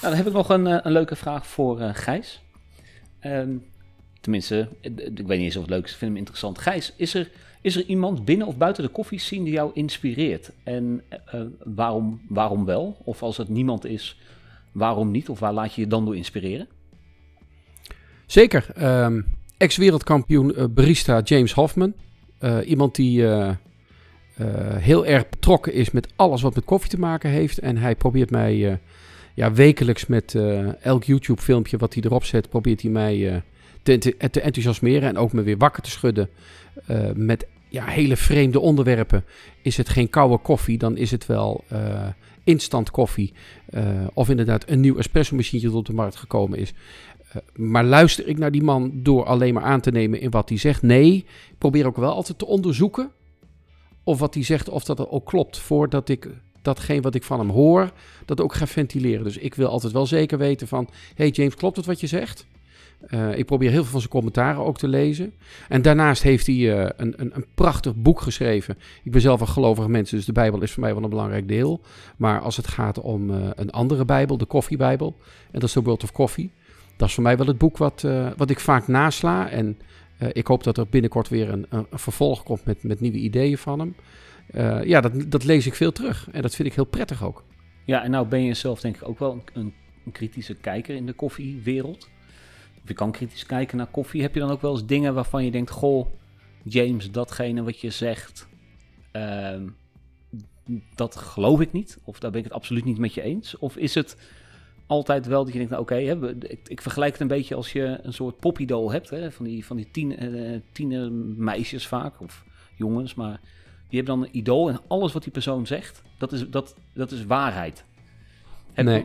Dan heb ik nog een, eh, een leuke vraag voor uh, Gijs. Ehm, tenminste, eh, ik weet niet eens of het leuk is, ik vind hem interessant. Gijs, is er, is er iemand binnen of buiten de koffiescene die jou inspireert? En waarom, waarom wel? Of als het niemand is, waarom niet? Of waar laat je je dan door inspireren? Zeker. Um, Ex-wereldkampioen uh, barista James Hoffman. Iemand die heel erg betrokken is met alles wat met koffie te maken heeft. En hij probeert mij ja, wekelijks met uh, elk YouTube-filmpje wat hij erop zet, probeert hij mij uh, te, te, enthousiasmeren en ook me weer wakker te schudden uh, met ja, hele vreemde onderwerpen. Is het geen koude koffie, dan is het wel instant koffie. of inderdaad een nieuw espresso-machine dat op de markt gekomen is. maar luister ik naar die man door alleen maar aan te nemen in wat hij zegt? Nee, probeer ook wel altijd te onderzoeken of wat hij zegt, of dat ook klopt, voordat ik datgene wat ik van hem hoor, dat ook ga ventileren. Dus ik wil altijd wel zeker weten van, hey James, klopt het wat je zegt? Uh, ik probeer heel veel van zijn commentaren ook te lezen. En daarnaast heeft hij uh, een, een, een, prachtig boek geschreven. Ik ben zelf een gelovige mens, dus de Bijbel is voor mij wel een belangrijk deel. Maar als het gaat om uh, een andere Bijbel, de Koffiebijbel, en dat is The World of Coffee. Dat is voor mij wel het boek wat, wat ik vaak nasla. En ik hoop dat er binnenkort weer een, een, vervolg komt met, met nieuwe ideeën van hem. Uh, ja, dat, dat lees ik veel terug. En dat vind ik heel prettig ook. Ja, en nou ben je zelf denk ik ook wel een, een kritische kijker in de koffiewereld. Of je kan kritisch kijken naar koffie. Heb je dan ook wel eens dingen waarvan je denkt... Goh, James, datgene wat je zegt... Uh, dat geloof ik niet. Of daar ben ik het absoluut niet met je eens. Of is het altijd wel dat je denkt... Nou, oké, ik, ik, vergelijk het een beetje als je een soort popidool hebt. Hè, van die, van die tien, uh, tiener meisjes vaak. Of jongens, maar die hebben dan een idool en alles wat die persoon zegt, dat is, dat, dat is waarheid. nee.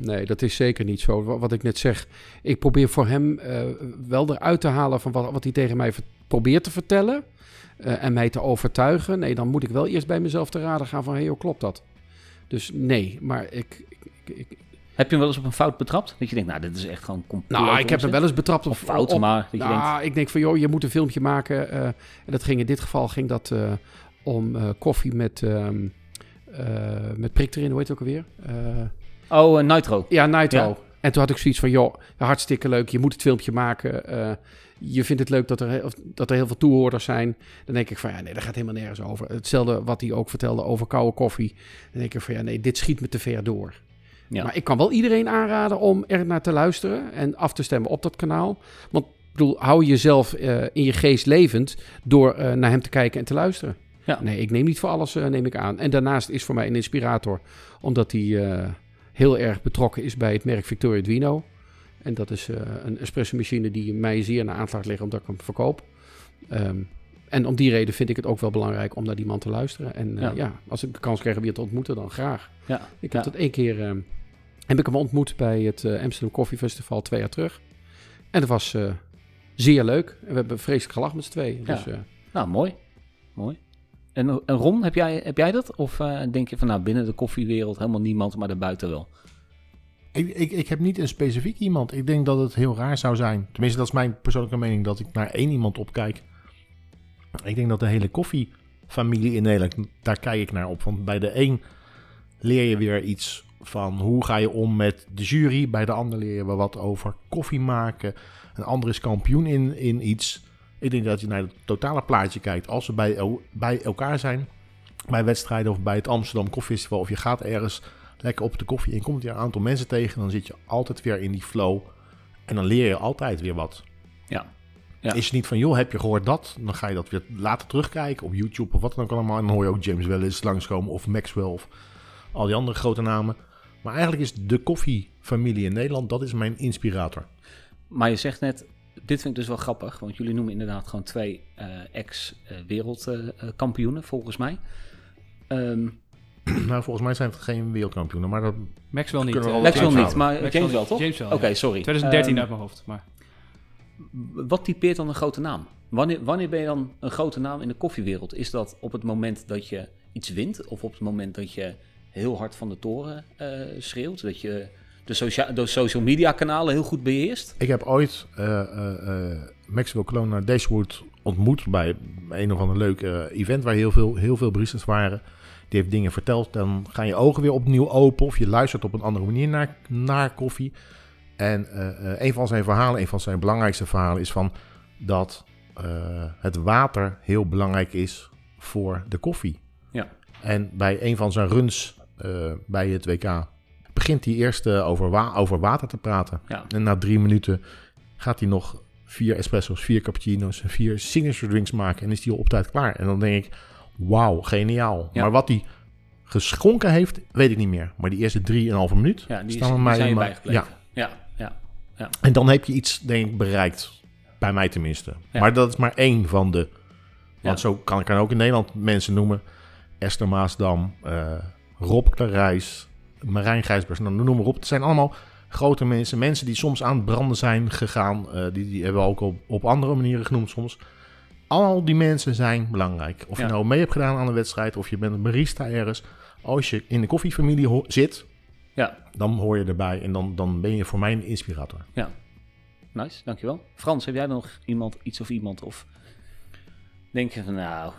Nee, dat is zeker niet zo. Wat ik net zeg, ik probeer voor hem uh, wel eruit te halen van wat, wat hij tegen mij probeert te vertellen. Uh, en mij te overtuigen. Nee, dan moet ik wel eerst bij mezelf te raden gaan van, hé, hey, hoe klopt dat? Dus nee, maar ik, ik, ik, heb je hem wel eens op een fout betrapt? Dat je denkt, nou, dit is echt gewoon compleet. Nou, ik heb hem wel eens betrapt op, of fout, op, maar dat nou, je denkt... ik denk van, joh, je moet een filmpje maken. Uh, en dat ging in dit geval ging dat uh, om uh, koffie met, um, met prik erin, hoe heet het ook alweer? oh, Nitro. Ja, Nitro. Ja. En toen had ik zoiets van, joh, hartstikke leuk, je moet het filmpje maken. je vindt het leuk dat er, dat er heel veel toehoorders zijn. Dan denk ik van, ja, nee, dat gaat helemaal nergens over. Hetzelfde wat hij ook vertelde over koude koffie. Dan denk ik van, ja, nee, dit schiet me te ver door. Ja. Maar ik kan wel iedereen aanraden om er naar te luisteren en af te stemmen op dat kanaal. Want ik bedoel, hou jezelf uh, in je geest levend door uh, naar hem te kijken en te luisteren. Ja. Nee, ik neem niet voor alles, uh, neem ik aan. En daarnaast is voor mij een inspirator, omdat hij heel erg betrokken is bij het merk Victoria Duino. En dat is een espresso machine die mij zeer naar aanslaat ligt omdat ik hem verkoop. Um, en om die reden vind ik het ook wel belangrijk om naar die man te luisteren. En ja. ja als ik de kans krijg om je te ontmoeten, dan graag. Ja. Ik heb dat één keer... Uh, heb ik hem ontmoet bij het uh, Amsterdam Coffee Festival twee jaar terug. En dat was zeer leuk. En we hebben vreselijk gelachen met z'n tweeën. Ja. Dus, nou, mooi. Mooi. En, en Ron, heb jij, heb jij dat? Of denk je van nou, binnen de koffiewereld helemaal niemand, maar daarbuiten wel? Ik, ik, ik heb niet een specifiek iemand. Ik denk dat het heel raar zou zijn. Tenminste, dat is mijn persoonlijke mening, dat ik naar één iemand opkijk. Ik denk dat de hele koffiefamilie in Nederland, daar kijk ik naar op. Want bij de een leer je weer iets van hoe ga je om met de jury. Bij de ander leer je wat over koffie maken. Een ander is kampioen in, in iets. Ik denk dat je naar het totale plaatje kijkt. Als we bij, bij elkaar zijn, bij wedstrijden of bij het Amsterdam Koffiefestival... of je gaat ergens lekker op de koffie en komt je een aantal mensen tegen... dan zit je altijd weer in die flow en dan leer je altijd weer wat. Ja. Ja. Is het niet van, joh, heb je gehoord dat? Dan ga je dat weer later terugkijken op YouTube of wat dan ook allemaal. En dan hoor je ook James Wellis langskomen of Maxwell of al die andere grote namen. Maar eigenlijk is de koffiefamilie in Nederland, dat is mijn inspirator. Maar je zegt net, dit vind ik dus wel grappig, want jullie noemen inderdaad gewoon twee uh, ex-wereldkampioenen, volgens mij. Um, nou, volgens mij zijn het geen wereldkampioenen, maar dat... Maxwell niet. We eh, wel Maxwell niet, maar Maxwell James wel, toch? James wel, Oké, ja. sorry. 2013 Ehm, uit mijn hoofd. Maar Wat typeert dan een grote naam? Wanneer, wanneer ben je dan een grote naam in de koffiewereld? Is dat op het moment dat je iets wint? Of op het moment dat je heel hard van de toren eh, schreeuwt? Dat je de, socia de social media kanalen heel goed beheerst? Ik heb ooit eh, eh, Maxwell Dashwood ontmoet bij een of ander leuk eh, event waar heel veel, heel veel baristas waren. Die heeft dingen verteld. Dan gaan je ogen weer opnieuw open of je luistert op een andere manier naar, naar koffie. En eh, eh, een van zijn verhalen, een van zijn belangrijkste verhalen is van dat het water heel belangrijk is voor de koffie. Ja. En bij een van zijn runs bij het WK begint hij eerst eh, over, wa- over water te praten. Ja. En na drie minuten gaat hij nog vier espresso's, vier cappuccino's en vier signature drinks maken. En is hij al op tijd klaar. En dan denk ik, wauw, geniaal. Ja. Maar wat hij geschonken heeft, weet ik niet meer. Maar die eerste drieënhalve minuut Ja, die, staan bij die mij bijgebleven. Ja, Ja, ja. en dan heb je iets, denk ik, bereikt. Bij mij tenminste. Maar dat is maar één van de. Want Ja. zo kan ik er ook in Nederland mensen noemen. Esther Maasdam, eh, Rob Klarijs, Marijn Gijsbers, nou, noem maar op. Het zijn allemaal grote mensen. Mensen die soms aan het branden zijn gegaan. eh, die, die hebben we ook op, op andere manieren genoemd soms. Al die mensen zijn belangrijk. Of Ja. je nou mee hebt gedaan aan een wedstrijd. Of je bent een barista ergens. Als je in de koffiefamilie zit, ja, dan hoor je erbij. En dan, dan ben je voor mij een inspirator. nice, dankjewel. Frans, heb jij nog iemand, iets of iemand? Of denk je van, nou,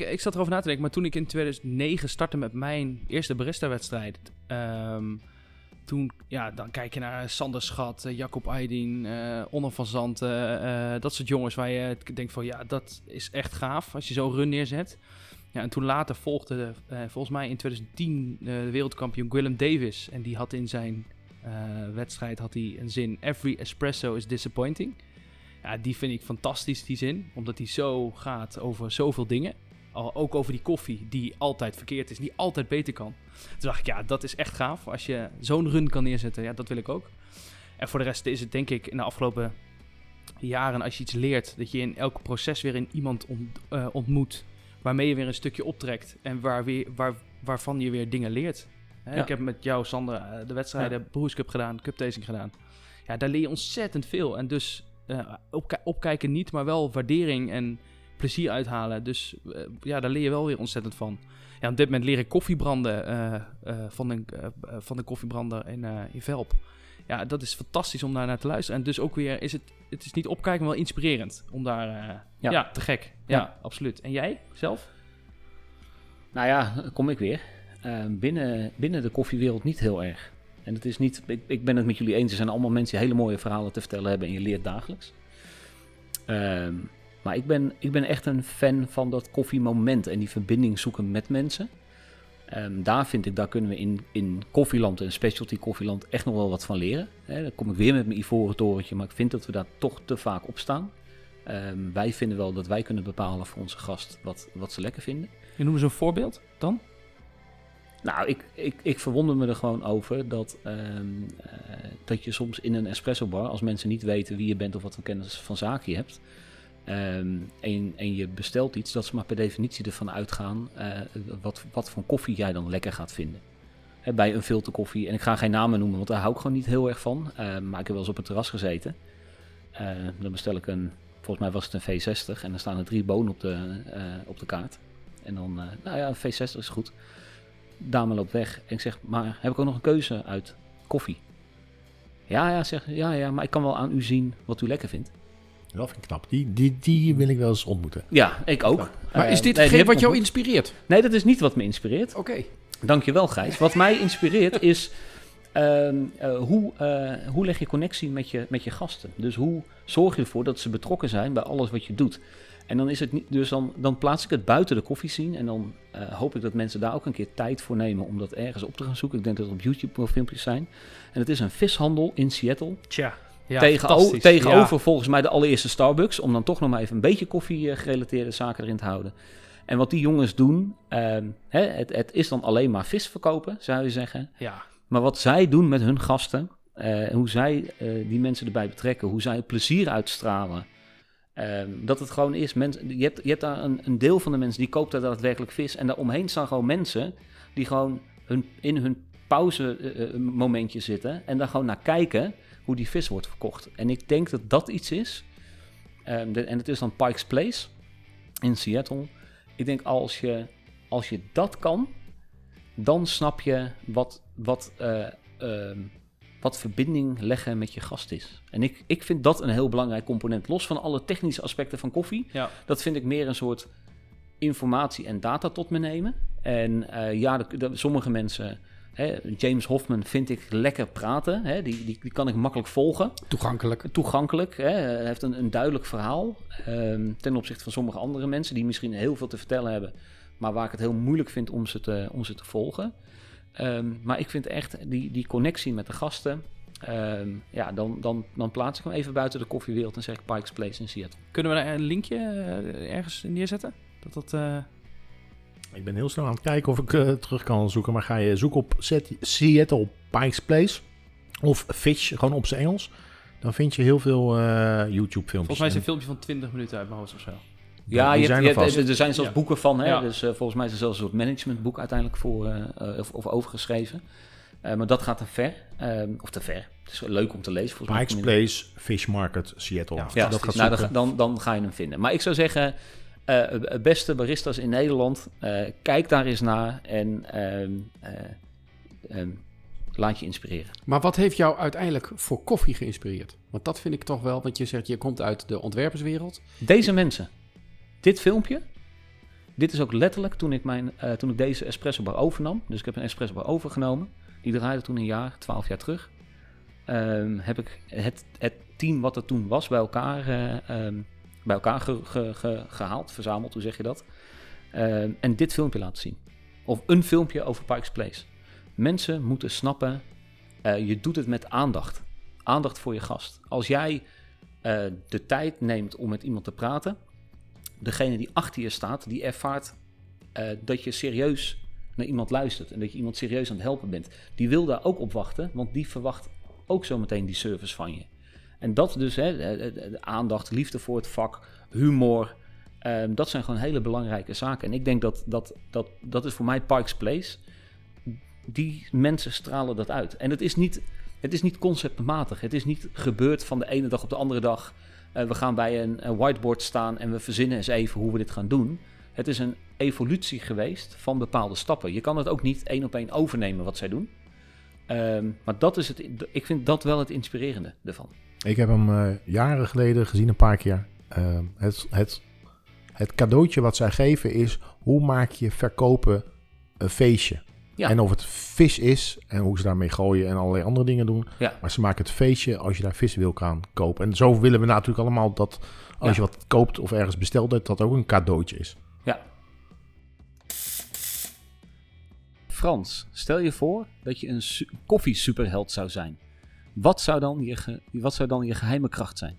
ik, ik zat erover na te denken, maar toen ik in 2009 startte met mijn eerste barista-wedstrijd, ehm, toen, ja, dan kijk je naar Sander Schat, eh, Jacob Aydin, eh Onno van Zanten, eh, dat soort jongens waar je denkt van, ja, dat is echt gaaf als je zo'n run neerzet. Ja, en toen later volgde, eh, volgens mij in 2010, eh, de wereldkampioen Willem Davis. En die had in zijn eh, wedstrijd had een zin, every espresso is disappointing. Ja, die vind ik fantastisch, die zin. Omdat die zo gaat over zoveel dingen. Ook over die koffie, die altijd verkeerd is, die altijd beter kan. Toen dacht ik, ja, dat is echt gaaf. Als je zo'n run kan neerzetten, ja, dat wil ik ook. En voor de rest is het denk ik in de afgelopen jaren, als je iets leert, dat je in elk proces weer in iemand eh, ontmoet. Waarmee je weer een stukje optrekt en waar weer, waar, waarvan je weer dingen leert. Ja. Ik heb met jou, Sander, eh, de wedstrijden Broes Cup gedaan, Cup Tasting gedaan. Ja, daar leer je ontzettend veel. En dus eh, opki- opkijken niet, maar wel waardering en plezier uithalen. Dus eh, ja, daar leer je wel weer ontzettend van. Ja, op dit moment leer ik koffiebranden eh, eh, van, een, eh, eh, van de koffiebrander in, eh, in Velp. Ja, dat is fantastisch om daar naar te luisteren. En dus ook weer is het, het is niet opkijken, maar wel inspirerend. Om daar, eh, Ja. ja. te gek. Ja, Ja. absoluut. En jij zelf? Nou ja, kom ik weer. Eh, binnen, binnen de koffiewereld niet heel erg. En het is niet, ik, ik ben het met jullie eens, er zijn allemaal mensen die hele mooie verhalen te vertellen hebben en je leert dagelijks. Ehm, maar ik ben, ik ben echt een fan van dat koffiemoment en die verbinding zoeken met mensen. Ehm, daar vind ik, daar kunnen we in, in koffieland en specialty koffieland echt nog wel wat van leren. Hè, dan kom ik weer met mijn ivoren torentje, maar ik vind dat we daar toch te vaak op staan. Ehm, wij vinden wel dat wij kunnen bepalen voor onze gast wat, wat ze lekker vinden. Je noemt eens een voorbeeld dan? Nou, ik, ik, ik verwonder me er gewoon over dat, ehm, eh, dat je soms in een espresso bar, als mensen niet weten wie je bent of wat voor kennis van zaken je hebt, ehm, en, en je bestelt iets, dat ze maar per definitie ervan uitgaan eh, wat, wat voor koffie jij dan lekker gaat vinden. Bij een filterkoffie, en ik ga geen namen noemen, want daar hou ik gewoon niet heel erg van, eh, maar ik heb wel eens op het terras gezeten. Eh, dan bestel ik een, volgens mij was het een V60, en dan staan er drie bonen op de, op de kaart. En dan, nou ja, een V60 is goed dame loopt weg en ik zeg, maar heb ik ook nog een keuze uit koffie? Ja, ja, zeg, ja, ja, maar ik kan wel aan u zien wat u lekker vindt. Dat vind ik knap. Die, die, die wil ik wel eens ontmoeten. Ja, ik ook. Maar is dit nee, heb wat jou inspireert? Nee, dat is niet wat me inspireert. Oké. Dankjewel, Gijs. Wat mij inspireert is, ehm, eh, hoe, eh, hoe leg je connectie met je, met je gasten? Dus hoe zorg je ervoor dat ze betrokken zijn bij alles wat je doet? En dan is het niet, dus dan, dan plaats ik het buiten de koffiescene en dan eh, hoop ik dat mensen daar ook een keer tijd voor nemen om dat ergens op te gaan zoeken. Ik denk dat er op YouTube wel filmpjes zijn. En het is een vishandel in Seattle. Tja. Ja, tegenover volgens mij de allereerste Starbucks. Om dan toch nog maar even een beetje koffie-gerelateerde zaken erin te houden. En wat die jongens doen, ehm, hè, het, het is dan alleen maar vis verkopen, zou je zeggen. Ja. Maar wat zij doen met hun gasten, eh, hoe zij eh, die mensen erbij betrekken, hoe zij plezier uitstralen. Ehm, dat het gewoon is, je, hebt, je hebt daar een, een deel van de mensen die koopt daar daadwerkelijk vis. En daaromheen staan gewoon mensen die gewoon hun, in hun pauze eh, momentje zitten. En daar gewoon naar kijken hoe die vis wordt verkocht. En ik denk dat dat iets is. ehm, de- en het is dan Pike's Place in Seattle. Ik denk als je, als je dat kan, dan snap je wat, wat, eh, ehm, wat verbinding leggen met je gast is. En ik, ik vind dat een heel belangrijk component. Los van alle technische aspecten van koffie. Ja. Dat vind ik meer een soort informatie en data tot me nemen. En eh, ja, de, de- sommige mensen... Hè, James Hoffman vind ik lekker praten. Hè, die, die, die kan ik makkelijk volgen Toegankelijk. toegankelijk. Hè? Hij heeft een, een duidelijk verhaal. ehm, ten opzichte van sommige andere mensen die misschien heel veel te vertellen hebben. Maar waar ik het heel moeilijk vind om ze te, om ze te volgen. Ehm, maar ik vind echt die, die connectie met de gasten. ehm, ja, dan, dan, dan plaats ik hem even buiten de koffiewereld en zeg ik Pike's Place in Seattle. Kunnen we daar een linkje eh, ergens neerzetten? Dat dat... eh, Ik ben heel snel aan het kijken of ik eh, terug kan zoeken. Maar ga je zoeken op Seattle Pikes Place of Fish, gewoon op zijn Engels. Dan vind je heel veel eh, YouTube filmpjes. volgens mij is En- een filmpje van 20 minuten uit mijn hoofd of zo. Ja, je zijn hebt, er je hebt- vast. er zijn zelfs Ja. boeken van. Hè? Ja. Dus eh, volgens mij is er zelfs een soort managementboek uiteindelijk voor, of, of overgeschreven. Eh, maar dat gaat te ver. Ehm, of te ver. Het is leuk om te lezen. Volgens mij Pikes Place Fish Market Seattle. Ja, dat gaat nou, dan, dan ga je hem vinden. Maar ik zou zeggen, eh, beste baristas in Nederland, eh, kijk daar eens naar en ehm, eh, ehm, laat je inspireren. Maar wat heeft jou uiteindelijk voor koffie geïnspireerd? Want dat vind ik toch wel, want je zegt je komt uit de ontwerperswereld. Deze mensen, dit filmpje, dit is ook letterlijk toen ik, mijn, toen ik deze espresso bar overnam. Dus ik heb een espresso bar overgenomen. Die draaide toen een jaar, twaalf jaar terug. Ehm, heb ik het, het team wat er toen was bij elkaar, bij elkaar ge- ge- ge- gehaald, verzameld, hoe zeg je dat? Ehm, en dit filmpje laten zien. Of een filmpje over Pikes Place. Mensen moeten snappen, eh, je doet het met aandacht. Aandacht voor je gast. Als jij eh, de tijd neemt om met iemand te praten, degene die achter je staat, die ervaart eh, dat je serieus naar iemand luistert en dat je iemand serieus aan het helpen bent. Die wil daar ook op wachten, want die verwacht ook zometeen die service van je. En dat dus, hè, de, aandacht, liefde voor het vak, humor, ehm, dat zijn gewoon hele belangrijke zaken. En ik denk dat dat, dat, dat is voor mij Parks Place. Die mensen stralen dat uit. En het is niet, het is niet conceptmatig. Het is niet gebeurd van de ene dag op de andere dag. Eh, we gaan bij een, een whiteboard staan en we verzinnen eens even hoe we dit gaan doen. Het is een evolutie geweest van bepaalde stappen. Je kan het ook niet één op één overnemen wat zij doen. Ehm, maar dat is het, ik vind dat wel het inspirerende ervan. Ik heb hem eh, jaren geleden gezien, een paar keer. Ehm, het, het, het cadeautje wat zij geven is, hoe maak je verkopen een feestje? Ja. En of het vis is en hoe ze daarmee gooien en allerlei andere dingen doen. Ja. Maar ze maken het feestje als je daar vis wil gaan kopen. En zo willen we natuurlijk allemaal dat als Ja. je wat koopt of ergens bestelt, dat dat ook een cadeautje is. Ja. Frans, stel je voor dat je een su- koffiesuperheld zou zijn. Wat zou, dan je ge- wat zou dan je geheime kracht zijn?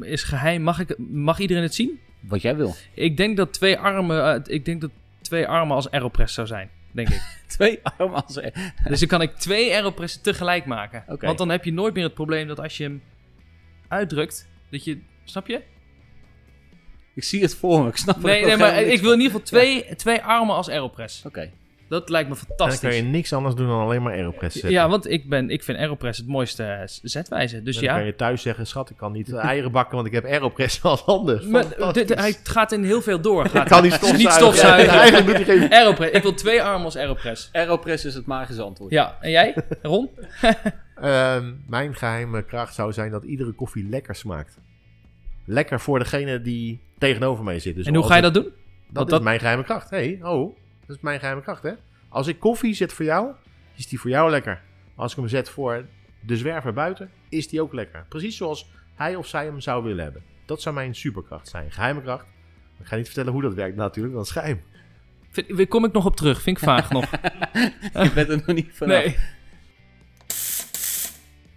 Is geheim, mag, ik, mag iedereen het zien? Wat jij wil. Ik denk dat twee armen, eh, ik denk dat twee armen als aeropress zou zijn, denk ik. Twee armen als... dus dan kan ik twee aeropressen tegelijk maken. Want dan heb je nooit meer het probleem dat als je hem uitdrukt, dat je, snap je? Ik zie het voor me, ik snap Nee, ook nee maar ik wil in ieder geval twee, twee armen als aeropress. Oké. Dat lijkt me En dan fantastisch. kan je niks anders doen dan alleen maar Aeropress zetten. Ja, want ik, ben, ik vind aeropress het mooiste eh, zetwijze. Dus dan kan je thuis zeggen, schat, ik kan niet eh, eieren bakken, want ik heb Aeropress als handen. Maar, Fantastisch. hij gaat in heel veel door. Gaat, kan niet Het is stofzuigen. niet stofzuigen. Ja, eigenlijk doet hij geen... Aeropress. Ik wil twee armen als aeropress. Aeropress is het magische antwoord. Ja, en jij, Ron? Ehm, mijn geheime kracht zou zijn dat iedere koffie lekker smaakt. Lekker voor degene die tegenover mij zit. Dus en hoe ga je dat doen? Dat is dat- mijn geheime kracht. hey, oh, dat is mijn geheime kracht, hè? Als ik koffie zet voor jou, is die voor jou lekker. Als ik hem zet voor de zwerver buiten, is die ook lekker. Precies zoals hij of zij hem zou willen hebben. Dat zou mijn superkracht zijn. Geheime kracht. Ik ga niet vertellen hoe dat werkt natuurlijk, dat is geheim. Vind- kom ik nog op terug. Vind ik vaag nog. Je bent er nog niet vanaf. Nee.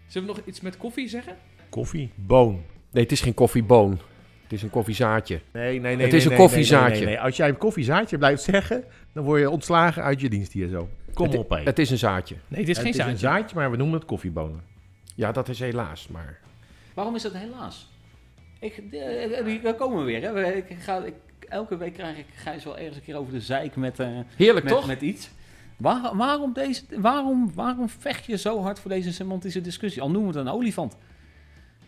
Zullen we nog iets met koffie zeggen? Koffie, boon. Nee, het is geen koffieboon. Het is een koffiezaadje. Nee, nee, nee. Het is nee, een nee, koffiezaadje. Nee, nee, nee. Als jij een koffiezaadje blijft zeggen, dan word je ontslagen uit je dienst hier zo. Kom het, op, hé. Het is een zaadje. Nee, dit is Het geen is zaadje. een zaadje, maar we noemen het koffiebonen. Ja, dat is helaas, maar... Waarom is dat helaas? Ik, eh, die daar komen we weer. Hè. Ik ga, ik, elke week krijg ik Gijs wel ergens een keer over de zeik met, eh, Heerlijk, met, toch? met iets. Waar- waarom, deze, waarom, waarom vecht je zo hard voor deze semantische discussie? Al noemen we het een olifant.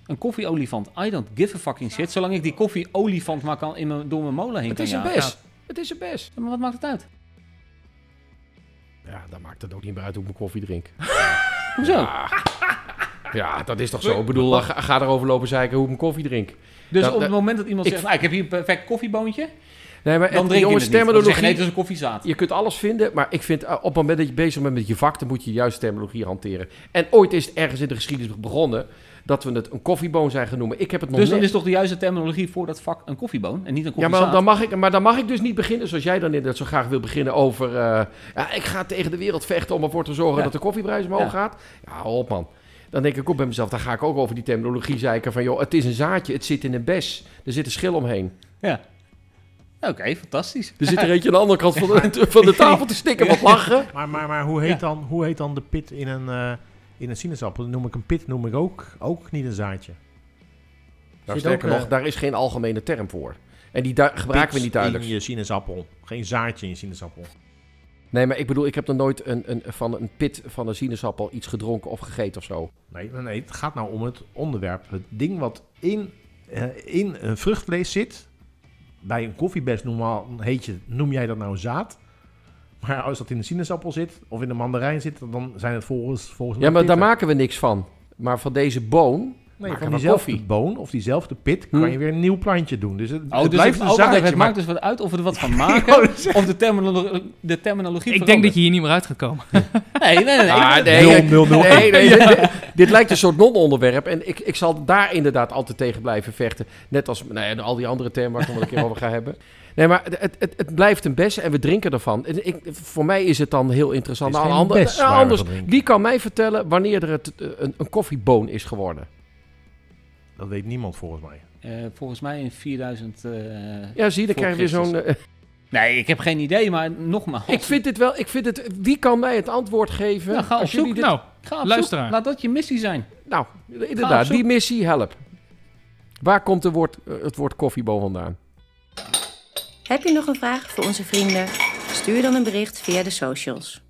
Een koffieolifant. I don't give a fucking shit. Zolang ik die koffieolifant maar kan in mijn, door mijn molen heen Het kan is een jagen. best. Het is een best. Maar wat maakt het uit? Ja, dan maakt het ook niet meer uit hoe ik mijn koffie drink. Hoezo? Ja, ja dat is toch zo. Ik bedoel, ga, ga erover lopen zeiken hoe ik mijn koffie drink. Dus Dat- op het moment dat iemand ik- zegt, nou, ik heb hier een perfect koffieboontje, Nee, maar dan drink je jongens, je, terminologie... nee, het is een koffiezaad. Je kunt alles vinden, maar ik vind eh, op het moment dat je bezig bent met je vak, dan moet je juist terminologie hanteren. En ooit is het ergens in de geschiedenis begonnen dat we het een koffieboon zijn genoemd. Ik heb het nog Dus dan net- is toch de juiste terminologie voor dat vak een koffieboon en niet een Ja, koffiezaad? maar dan, mag ik, maar dan mag ik dus niet beginnen zoals jij dan inderdaad zo graag wil beginnen over... eh, ja, ik ga tegen de wereld vechten om ervoor te zorgen Ja. dat de koffieprijs omhoog Ja. gaat. Ja, op man. Dan denk ik ook bij mezelf, dan ga ik ook over die terminologie zeiken van... joh, het is een zaadje, het zit in een bes. Er zit een schil omheen. Ja. Oké, fantastisch. Er zit er eentje aan de andere kant van de, van de tafel te stikken wat lachen. Maar, maar, maar hoe, heet Ja. dan, hoe heet dan de pit in een, eh, in een sinaasappel? Noem ik een pit noem ik ook, ook niet een zaadje. Nou, Zit sterker ook, eh, nog, daar is geen algemene term voor. En die gebruiken we niet duidelijk. in je sinaasappel. Geen zaadje in je sinaasappel. Nee, maar ik bedoel, ik heb nog nooit een, een, van een pit van een sinaasappel iets gedronken of gegeten of zo. Nee, nee, nee, het gaat nou om het onderwerp. Het ding wat in, eh, in een vruchtvlees zit. Bij een koffiebes normaal heet je, noem jij dat nou zaad. Maar als dat in een sinaasappel zit of in een mandarijn zit, dan zijn het volgens, volgens Ja, mij maar daar maken we niks van. Maar van deze boon Nee, van diezelfde boon of diezelfde pit Hm. kan je weer een nieuw plantje doen. Dus het, Oh, het dus blijft een het maar- maakt dus wat uit of we er wat van maken of de, terminolo de terminologie Ik denk dat je hier niet meer uit gaat komen. Nee, nee, nee. Ah, dit, dit- dit lijkt een soort non-onderwerp. En ik, ik zal daar inderdaad altijd tegen blijven vechten. Net als nou ja, al die andere termen waar ik nog een keer over ga hebben. Nee, maar het, het, het blijft een bes en we drinken ervan. En Ik, voor mij is het dan heel interessant. Het is Nou, geen ander- bes nou, waar we anders, wie kan mij vertellen wanneer er het, eh, een, een koffieboon is geworden? Dat weet niemand volgens mij. Eh, volgens mij in 4000... eh, Ja, zie je, dan krijg je weer zo'n... Eh, Nee, ik heb geen idee, maar nogmaals. ik vind dit wel... Ik vind het, wie kan mij het antwoord geven? Nou, ga op als zoek. dit- Nou, Ga op Luisteraar. zoek. Laat dat je missie zijn. Nou, inderdaad, die missie, help. Waar komt de woord, het woord koffieboon vandaan? Heb je nog een vraag voor onze vrienden? Stuur dan een bericht via de socials.